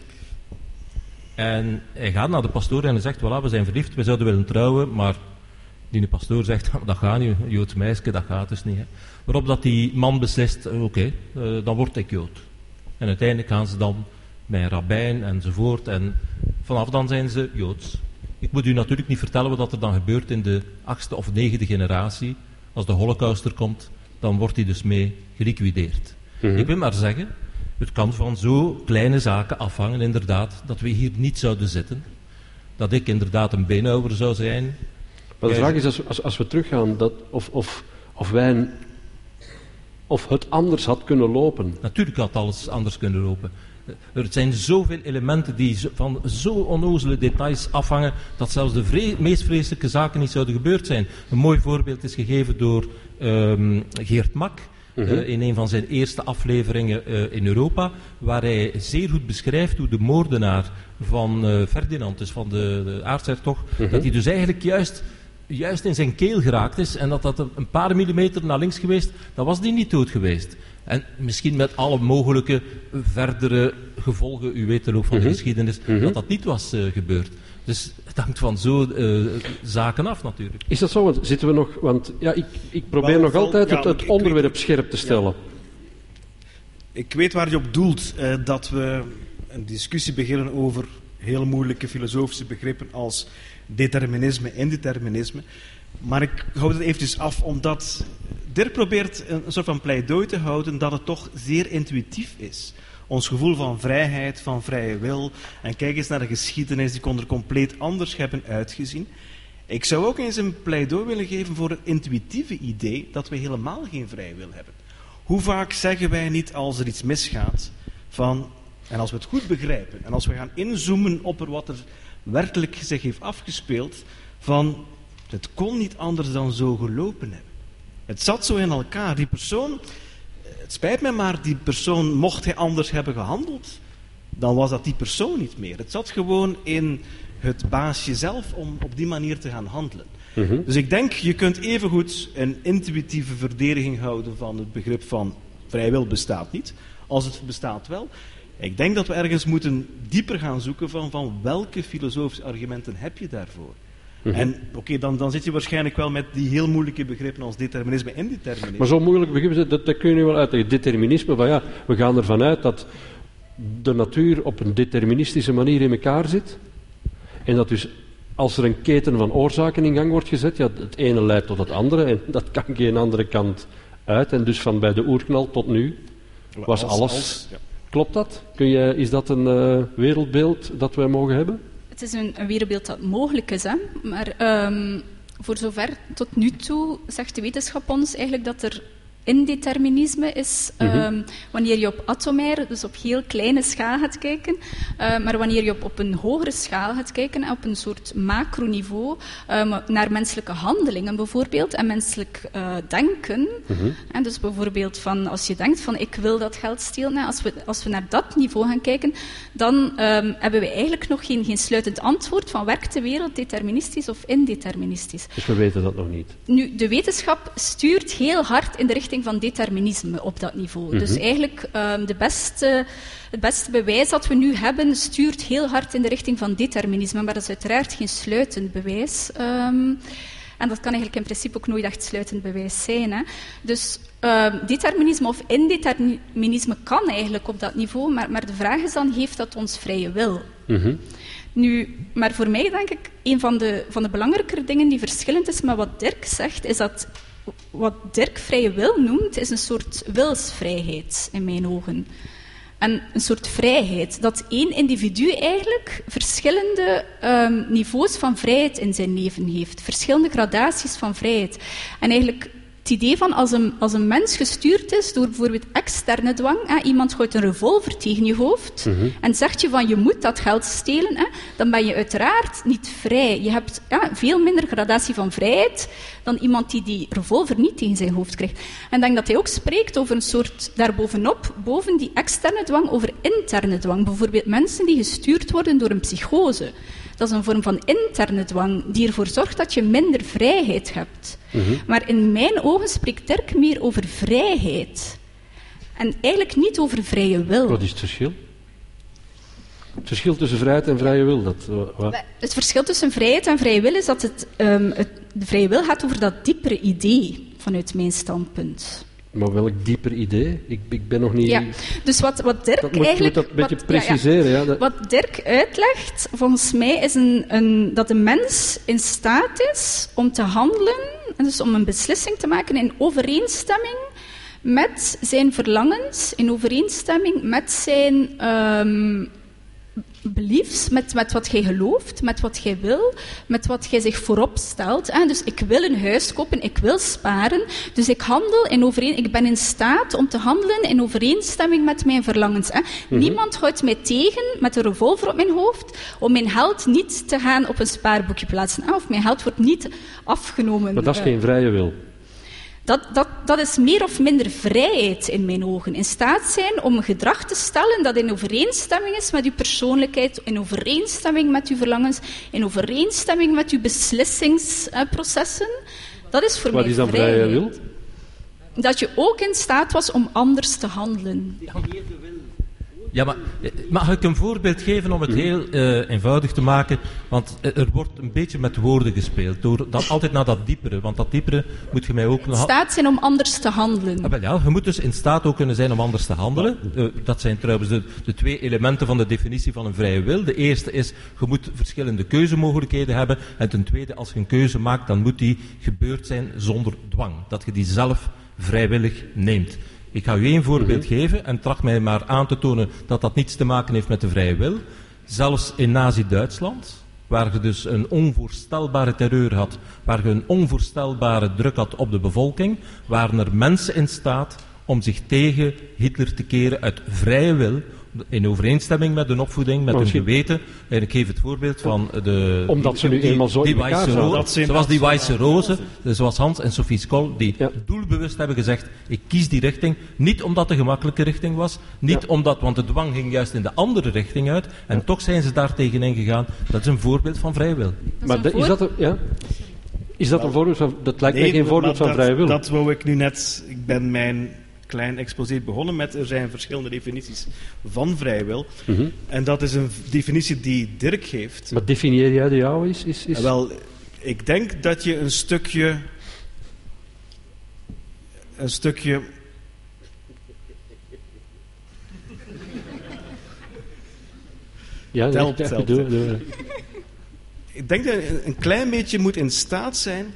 En hij gaat naar de pastoor en hij zegt, voilà, we zijn verliefd, we zouden willen trouwen, maar die pastoor zegt, dat gaat niet, Joods meisje, dat gaat dus niet. Hè. Waarop dat die man beslist, oké, eh, dan word ik Jood. En uiteindelijk gaan ze dan bij een rabbijn enzovoort en vanaf dan zijn ze Joods. Ik moet u natuurlijk niet vertellen wat er dan gebeurt in de achtste of negende generatie. Als de holocaust er komt, dan wordt hij dus mee geliquideerd. Ik wil maar zeggen, het kan van zo kleine zaken afhangen inderdaad, dat we hier niet zouden zitten. Dat ik inderdaad een beenhouwer zou zijn. Maar de vraag is, als, als, als we teruggaan, dat, of, of, of, wij een- of het anders had kunnen lopen. Natuurlijk had alles anders kunnen lopen. Er zijn zoveel elementen die van zo onnozele details afhangen dat zelfs de vre- meest vreselijke zaken niet zouden gebeurd zijn. Een mooi voorbeeld is gegeven door ehm, Geert Mak eh, in een van zijn eerste afleveringen eh, in Europa, waar hij zeer goed beschrijft hoe de moordenaar van eh, Ferdinand, dus van de, de aartshertog, dat hij dus eigenlijk juist juist in zijn keel geraakt is en dat dat een paar millimeter naar links geweest, dan was die niet dood geweest. En misschien met alle mogelijke verdere gevolgen, u weet de loop van de Mhm. geschiedenis, Mhm. dat dat niet was eh, gebeurd. Dus het hangt van zo eh, zaken af natuurlijk. Is dat zo? Want zitten we nog... Want ja, ik, ik probeer Wel, nog altijd ja, het, onderwerp weet- scherp te stellen. Ik weet waar je op doelt, eh, dat we een discussie beginnen over hele moeilijke filosofische begrippen als determinisme, indeterminisme. Maar ik hou het eventjes af, omdat Dirk probeert een, een soort van pleidooi te houden dat het toch zeer intuïtief is. Ons gevoel van vrijheid, van vrije wil. En kijk eens naar de geschiedenis, die kon er compleet anders hebben uitgezien. Ik zou ook eens een pleidooi willen geven voor het intuïtieve idee dat we helemaal geen vrije wil hebben. Hoe vaak zeggen wij niet als er iets misgaat van, en als we het goed begrijpen, en als we gaan inzoomen op er wat er werkelijk zich heeft afgespeeld, van het kon niet anders dan zo gelopen hebben. Het zat zo in elkaar. Die persoon, eh, het spijt me maar, die persoon, mocht hij anders hebben gehandeld, dan was dat die persoon niet meer. Het zat gewoon in het baasje zelf om op die manier te gaan handelen. Mhm. Dus ik denk, je kunt evengoed een intuïtieve verdediging houden van het begrip van vrije wil bestaat niet, als het bestaat wel. Ik denk dat we ergens moeten dieper gaan zoeken van, van welke filosofische argumenten heb je daarvoor. Mhm. En oké, dan, dan zit je waarschijnlijk wel met die heel moeilijke begrippen als determinisme en indeterminisme. Maar zo moeilijk begrip, dat, dat kun je nu wel uitleggen. Determinisme, van ja, we gaan ervan uit dat de natuur op een deterministische manier in elkaar zit. En dat dus als er een keten van oorzaken in gang wordt gezet, ja, het ene leidt tot het andere en dat kan geen andere kant uit. En dus van bij de oerknal tot nu was Als- alles. als- ja. Klopt dat? Kun je, is dat een eh, wereldbeeld dat wij mogen hebben? Het is een, wereldbeeld dat mogelijk is, hè? maar ehm, voor zover tot nu toe zegt de wetenschap ons eigenlijk dat er indeterminisme is Mhm. ehm, wanneer je op atomair, dus op heel kleine schaal gaat kijken, Eh, maar wanneer je op, op een hogere schaal gaat kijken, op een soort macroniveau, ehm, naar menselijke handelingen bijvoorbeeld en menselijk eh, denken. En dus bijvoorbeeld van, als je denkt van ik wil dat geld stelen, nou, als, we, als we naar dat niveau gaan kijken, dan ehm, hebben we eigenlijk nog geen, geen sluitend antwoord van werkt de wereld deterministisch of indeterministisch. Dus we weten dat nog niet. Nu, de wetenschap stuurt heel hard in de richting van determinisme op dat niveau. Dus eigenlijk ehm, de beste, het beste bewijs dat we nu hebben, stuurt heel hard in de richting van determinisme. Maar dat is uiteraard geen sluitend bewijs. Ehm, en dat kan eigenlijk in principe ook nooit echt sluitend bewijs zijn. Hè. Dus ehm, determinisme of indeterminisme kan eigenlijk op dat niveau, maar, maar de vraag is dan, heeft dat ons vrije wil? Mhm. Nu, maar voor mij denk ik, een van de, van de belangrijkere dingen die verschillend is met wat Dirk zegt, is dat wat Dirk vrije wil noemt, is een soort wilsvrijheid in mijn ogen. En een soort vrijheid, dat één individu eigenlijk verschillende ehm, niveaus van vrijheid in zijn leven heeft. Verschillende gradaties van vrijheid. En eigenlijk het idee van als een, als een mens gestuurd is door bijvoorbeeld externe dwang, hè, iemand gooit een revolver tegen je hoofd en zegt je van je moet dat geld stelen, hè, dan ben je uiteraard niet vrij. Je hebt ja, veel minder gradatie van vrijheid dan iemand die die revolver niet tegen zijn hoofd krijgt. En ik denk dat hij ook spreekt over een soort daarbovenop, boven die externe dwang, over interne dwang. Bijvoorbeeld mensen die gestuurd worden door een psychose. Dat is een vorm van interne dwang die ervoor zorgt dat je minder vrijheid hebt. Maar in mijn ogen spreekt Dirk meer over vrijheid. En eigenlijk niet over vrije wil. Wat is het verschil? Het verschil tussen vrijheid en vrije wil. Dat, wa- wa- Het verschil tussen vrijheid en vrije wil is dat het, ehm, het, de vrije wil gaat over dat diepere idee, vanuit mijn standpunt. maar welk dieper idee? Ik, ik ben nog niet... Ja, dus wat, wat Dirk Dat moet, je moet eigenlijk... dat een beetje wat- ja, ja. preciseren. Ja, Dat- Wat Dirk uitlegt, volgens mij, is een, een, dat de mens in staat is om te handelen, en dus om een beslissing te maken in overeenstemming met zijn verlangens, in overeenstemming met zijn ehm, beliefs, met, met wat jij gelooft, met wat jij wil, met wat jij zich voorop stelt. Hè? Dus ik wil een huis kopen, ik wil sparen, dus ik handel in overeen, ik ben in staat om te handelen in overeenstemming met mijn verlangens. Hè? Niemand houdt mij tegen met een revolver op mijn hoofd om mijn geld niet te gaan op een spaarboekje plaatsen. Hè? Of mijn geld wordt niet afgenomen. maar dat is Eh, geen vrije wil. Dat, dat, dat is meer of minder vrijheid in mijn ogen. In staat zijn om een gedrag te stellen dat in overeenstemming is met uw persoonlijkheid, in overeenstemming met uw verlangens, in overeenstemming met uw beslissingsprocessen. Dat is voor Wat mij is dan vrijheid. vrije wil? Dat je ook in staat was om anders te handelen. Ja, maar eh, mag ik een voorbeeld geven om het heel eh, eenvoudig te maken? Want eh, er wordt een beetje met woorden gespeeld. Door dat, altijd naar dat diepere. Want dat diepere moet je mij ook In nog... staat zijn om anders te handelen. Ah, wel ja, je moet dus in staat ook kunnen zijn om anders te handelen. Dat zijn trouwens de, de twee elementen van de definitie van een vrije wil. De eerste is, je moet verschillende keuzemogelijkheden hebben. En ten tweede, als je een keuze maakt, dan moet die gebeurd zijn zonder dwang. Dat je die zelf vrijwillig neemt. Ik ga u één voorbeeld geven en tracht mij maar aan te tonen dat dat niets te maken heeft met de vrije wil. Zelfs in Nazi-Duitsland, waar je dus een onvoorstelbare terreur had, waar je een onvoorstelbare druk had op de bevolking, waren er mensen in staat om zich tegen Hitler te keren uit vrije wil, in overeenstemming met hun opvoeding, met hun geweten. En ik geef het voorbeeld van de... Omdat ze nu die- eenmaal zo die in elkaar Dat Zoals die Weisse Rozen, zoals Hans en Sophie Skoll, die Ja. doelbewust hebben gezegd, ik kies die richting, niet omdat het een gemakkelijke richting was, niet Ja. omdat, want de dwang ging juist in de andere richting uit, en toch zijn ze daar tegenin gegaan. Dat is een voorbeeld van vrije wil. is Maar de- is dat een, ja? Is dat een voorbeeld van... Dat lijkt mij geen voorbeeld van wil. Dat wou ik nu net... Ik ben mijn klein exposé begonnen met... Er zijn verschillende definities van vrije wil. Mhm. En dat is een definitie die Dirk geeft. Maar definieer jij de jouwe? Is, is, is... Wel, ik denk dat je een stukje... Een stukje... ja, telt, telt. Ik denk dat je een klein beetje moet in staat zijn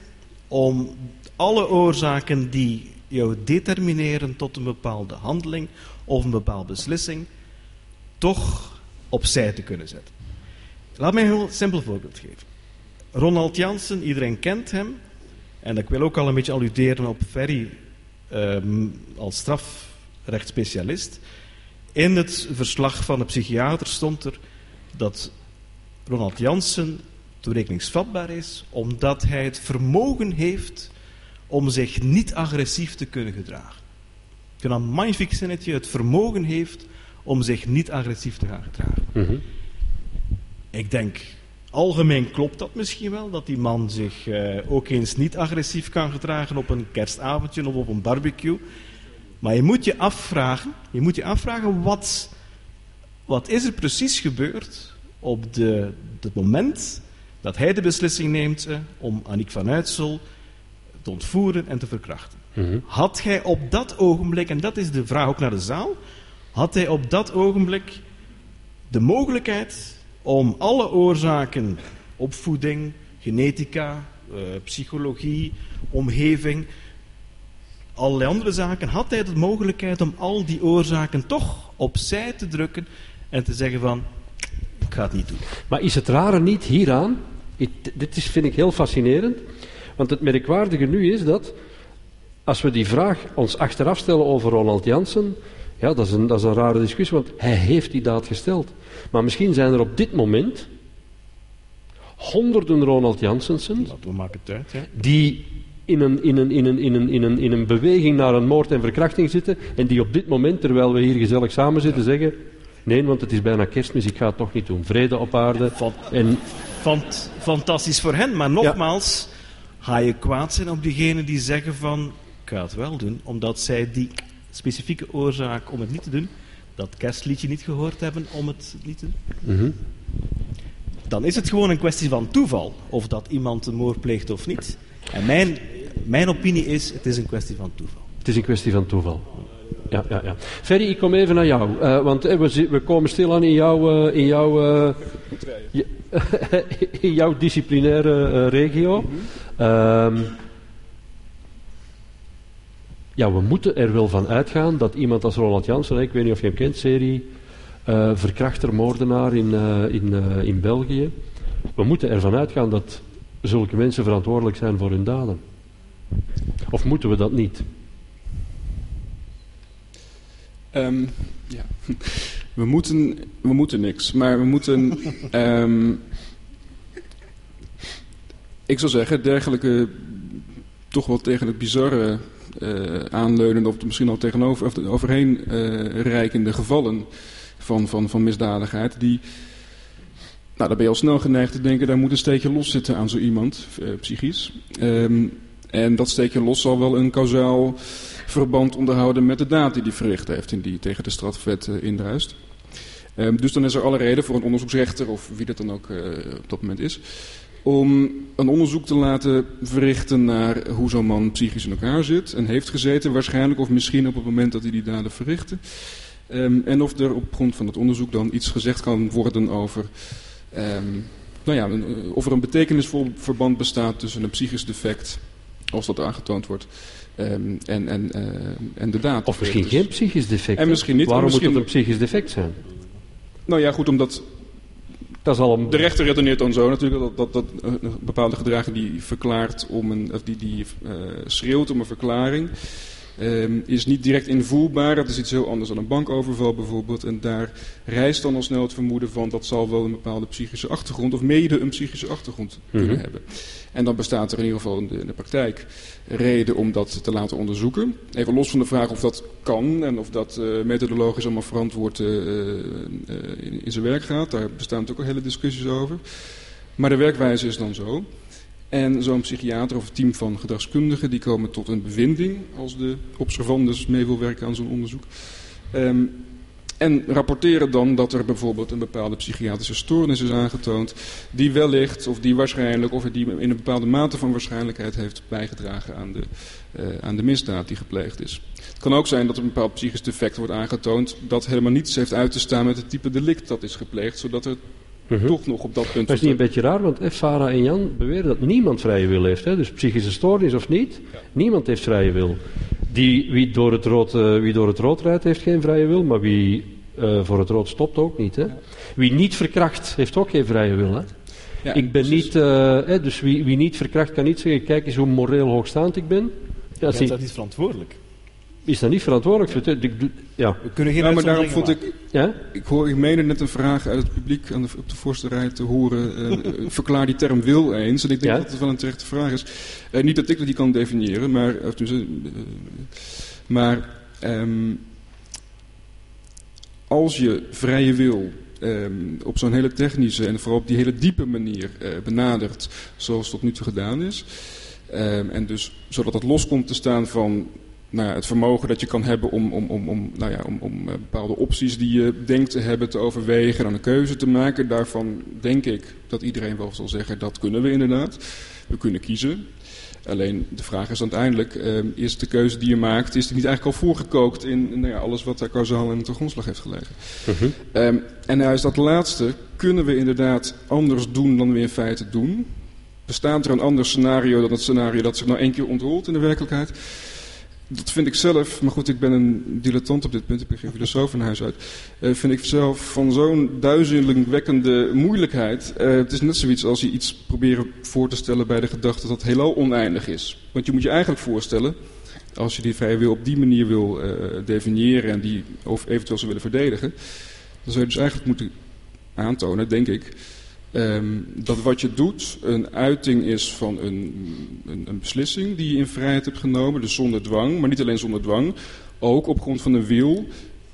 om alle oorzaken die jou determineren tot een bepaalde handeling of een bepaalde beslissing, toch opzij te kunnen zetten. Laat mij een heel simpel voorbeeld geven. Ronald Jansen, iedereen kent hem. En ik wil ook al een beetje alluderen op Ferry ehm, als strafrechtsspecialist. In het verslag van de psychiater stond er dat Ronald Jansen toerekeningsvatbaar is omdat hij het vermogen heeft om zich niet agressief te kunnen gedragen. Ik vind dat een magnifiek zinnetje, het vermogen heeft om zich niet agressief te gaan gedragen. Mhm. Ik denk, algemeen klopt dat misschien wel, dat die man zich eh, ook eens niet agressief kan gedragen op een kerstavondje of op een barbecue. Maar je moet je afvragen, je moet je afvragen wat, wat is er precies gebeurd op de, het moment dat hij de beslissing neemt eh, om Aniek van Uitsel te ontvoeren en te verkrachten. Mhm. Had hij op dat ogenblik, en dat is de vraag ook naar de zaal, had hij op dat ogenblik de mogelijkheid om alle oorzaken, opvoeding, genetica, eh, psychologie, omgeving, allerlei andere zaken, had hij de mogelijkheid om al die oorzaken toch opzij te drukken en te zeggen van, ik ga het niet doen. Maar is het rare niet hieraan? Dit is, vind ik heel fascinerend. Want het merkwaardige nu is dat, als we die vraag ons achteraf stellen over Ronald Jansen, ja, dat is, een, dat is een rare discussie, want hij heeft die daad gesteld. Maar misschien zijn er op dit moment honderden Ronald Jansensen die in een, in, een, in, een, in, een, in, een, in een beweging naar een moord en verkrachting zitten en die op dit moment, terwijl we hier gezellig samen zitten, zeggen nee, want het is bijna kerstmis, ik ga het toch niet doen. Vrede op aarde. Van- En Fant- fantastisch voor hen, maar nogmaals, ga je kwaad zijn op diegenen die zeggen van, ik ga het wel doen, omdat zij die specifieke oorzaak om het niet te doen, dat kerstliedje niet gehoord hebben om het niet te doen. Mhm. Dan is het gewoon een kwestie van toeval, of dat iemand een moord pleegt of niet. En mijn, mijn opinie is, het is een kwestie van toeval. Het is een kwestie van toeval. Ja, ja, ja. Ferry, ik kom even naar jou. eh, want eh, we, we komen stilaan in jouw, eh, in jouw, eh, je- in jouw disciplinaire eh, regio. Ehm, ja, we moeten er wel van uitgaan dat iemand als Ronald Jansen, ik weet niet of je hem kent, serie eh, verkrachter, moordenaar in, eh, in, eh, in België. We moeten ervan uitgaan dat zulke mensen verantwoordelijk zijn voor hun daden. Of moeten we dat niet? Ehm, ja. We, moeten, we moeten niks, maar we moeten. ehm, ik zou zeggen, dergelijke toch wel tegen het bizarre uh, aanleunende of misschien al tegenover of overheen uh, reikende gevallen van, van, van misdadigheid. Die, nou, dan ben je al snel geneigd te denken, daar moet een steekje los zitten aan zo iemand, uh, psychisch. Um, en dat steekje los zal wel een kausaal verband onderhouden met de daad die hij verricht heeft en die tegen de strafwet indruist. Um, dus dan is er alle reden voor een onderzoeksrechter of wie dat dan ook op dat moment is om een onderzoek te laten verrichten naar hoe zo'n man psychisch in elkaar zit en heeft gezeten, waarschijnlijk of misschien op het moment dat hij die daden verrichtte. Um, en of er op grond van het onderzoek dan iets gezegd kan worden over, um, nou ja, een, of er een betekenisvol verband bestaat tussen een psychisch defect, als dat aangetoond wordt, um, en, en, uh, en de daad. Of misschien geen psychisch defect. En misschien niet. Waarom misschien... moet het een psychisch defect zijn? Nou ja, goed, omdat dat is al een... De rechter redeneert dan zo natuurlijk dat, dat, dat een bepaalde gedragen die verklaart om een, of die, die uh, schreeuwt om een verklaring, um, is niet direct invoelbaar. Dat is iets heel anders dan een bankoverval bijvoorbeeld. En daar rijst dan al snel het vermoeden van dat zal wel een bepaalde psychische achtergrond of mede een psychische achtergrond kunnen Mhm. hebben. En dan bestaat er in ieder geval in de, in de praktijk reden om dat te laten onderzoeken. Even los van de vraag of dat kan en of dat uh, methodologisch allemaal verantwoord uh, uh, in, in zijn werk gaat. Daar bestaan natuurlijk ook hele discussies over. Maar de werkwijze is dan zo. En zo'n psychiater of team van gedragskundigen die komen tot een bevinding als de observandus mee wil werken aan zo'n onderzoek. Um, en rapporteren dan dat er bijvoorbeeld een bepaalde psychiatrische stoornis is aangetoond, die wellicht of die waarschijnlijk of die in een bepaalde mate van waarschijnlijkheid heeft bijgedragen aan de, uh, aan de misdaad die gepleegd is. Het kan ook zijn dat een bepaald psychisch defect wordt aangetoond dat helemaal niets heeft uit te staan met het type delict dat is gepleegd, zodat er -huh. toch nog op dat punt... Maar is niet een beetje raar, want eh, Farah en Jan beweren dat niemand vrije wil heeft. Hè? Dus psychische stoornis of niet, ja. niemand heeft vrije wil. Die, wie, door het rood, uh, wie door het rood rijdt heeft geen vrije wil, maar wie uh, voor het rood stopt ook niet. Hè? Ja. Wie niet verkracht heeft ook geen vrije wil. Hè? Ja, ik ben niet, uh, hè, dus wie, wie niet verkracht kan niet zeggen, kijk eens hoe moreel hoogstaand ik ben. Ja, is dat niet verantwoordelijk? Is dat niet verantwoordelijk? Ja. ja. We kunnen geen ja, maar daarom vond ik, ja? ik, hoor, ik meende net een vraag uit het publiek aan de, op de voorste rij te horen. Uh, verklaar die term wil eens. En ik denk ja? dat het wel een terechte vraag is. Uh, niet dat ik die kan definiëren, maar, of, dus, maar um, als je vrije wil um, op zo'n hele technische en vooral op die hele diepe manier uh, benadert, zoals tot nu toe gedaan is, um, en dus zodat het los komt te staan van nou ja, het vermogen dat je kan hebben om, om, om, om, nou ja, om, om uh, bepaalde opties die je denkt te hebben te overwegen en dan een keuze te maken. Daarvan denk ik dat iedereen wel zal zeggen dat kunnen we inderdaad. We kunnen kiezen. Alleen de vraag is uiteindelijk, uh, is de keuze die je maakt, is die niet eigenlijk al voorgekookt in nou ja, alles wat daar kausaal en ten grondslag heeft gelegen? Uh -huh. um, en nou is dat laatste, kunnen we inderdaad anders doen dan we in feite doen? Bestaat er een ander scenario dan het scenario dat zich nou één keer ontrolt in de werkelijkheid? Dat vind ik zelf, maar goed, ik ben een dilettant op dit punt, ik ben geen filosoof van huis uit. Uh, vind ik zelf van zo'n duizelingwekkende moeilijkheid. Uh, het is net zoiets als je iets proberen voor te stellen bij de gedachte dat het heelal oneindig is. Want je moet je eigenlijk voorstellen, als je die vrije wil op die manier wil uh, definiëren en die of eventueel zou willen verdedigen, dan zou je dus eigenlijk moeten aantonen, denk ik, Um, dat wat je doet een uiting is van een, een, een, beslissing die je in vrijheid hebt genomen, dus zonder dwang, maar niet alleen zonder dwang, ook op grond van een wil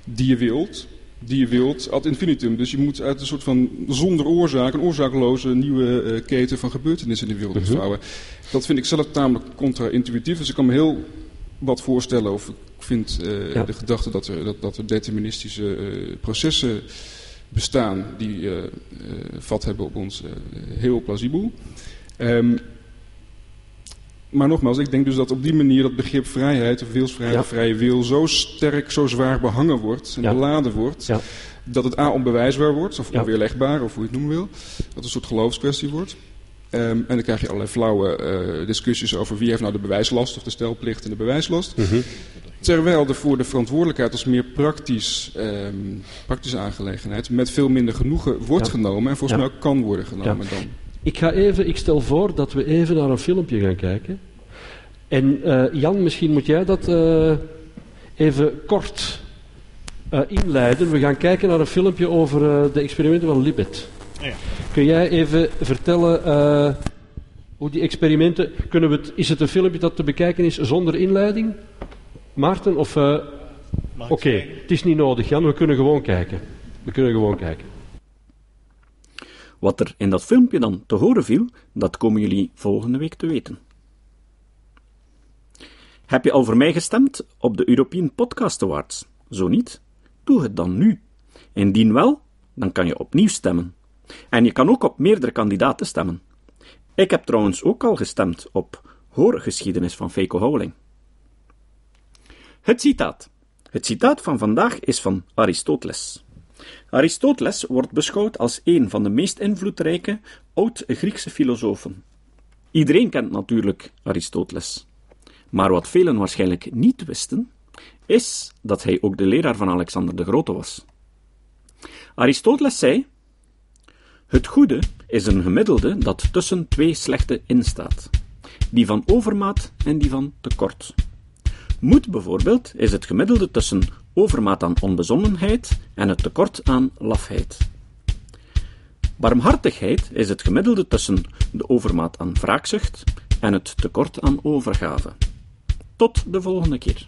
die je wilt, die je wilt ad infinitum. Dus je moet uit een soort van zonder oorzaak, een oorzakeloze nieuwe uh, keten van gebeurtenissen in de wereld. Uh -huh. Dat vind ik zelf tamelijk contra-intuïtief, dus ik kan me heel wat voorstellen of ik vind uh, ja. de gedachte dat er, dat, dat er deterministische uh, processen bestaan die uh, uh, vat hebben op ons uh, heel plausibel. Um, maar nogmaals, ik denk dus dat op die manier dat begrip vrijheid of wilsvrijheid, ja. vrije wil, zo sterk, zo zwaar behangen wordt en ja. beladen wordt, ja. dat het A onbewijsbaar wordt, of onweerlegbaar, of hoe je het noemen wil. Dat het een soort geloofskwestie wordt. Um, en dan krijg je allerlei flauwe uh, discussies over wie heeft nou de bewijslast of de stelplicht en de bewijslast. Mm -hmm. Terwijl er voor de verantwoordelijkheid als meer praktisch, um, praktische aangelegenheid met veel minder genoegen wordt ja. genomen en volgens ja. mij ook kan worden genomen ja. dan. Ik ga even, ik stel voor dat we even naar een filmpje gaan kijken. En uh, Jan, misschien moet jij dat uh, even kort uh, inleiden. We gaan kijken naar een filmpje over de experimenten van Libet. Ja. Kun jij even vertellen uh, hoe die experimenten. Kunnen we het, is het een filmpje dat te bekijken is zonder inleiding? Maarten, of... eh, Oké, het is niet nodig, Jan. We kunnen gewoon kijken. We kunnen gewoon kijken. Wat er in dat filmpje dan te horen viel, dat komen jullie volgende week te weten. Heb je al voor mij gestemd op de European Podcast Awards? Zo niet? Doe het dan nu. Indien wel, dan kan je opnieuw stemmen. En je kan ook op meerdere kandidaten stemmen. Ik heb trouwens ook al gestemd op Hoorgeschiedenis van Feiko Houweling. Het citaat. Het citaat van vandaag is van Aristoteles. Aristoteles wordt beschouwd als een van de meest invloedrijke oud-Griekse filosofen. Iedereen kent natuurlijk Aristoteles. Maar wat velen waarschijnlijk niet wisten, is dat hij ook de leraar van Alexander de Grote was. Aristoteles zei: Het goede is een gemiddelde dat tussen twee slechte instaat, die van overmaat en die van tekort. Moed bijvoorbeeld is het gemiddelde tussen overmaat aan onbezonnenheid en het tekort aan lafheid. Barmhartigheid is het gemiddelde tussen de overmaat aan wraakzucht en het tekort aan overgave. Tot de volgende keer.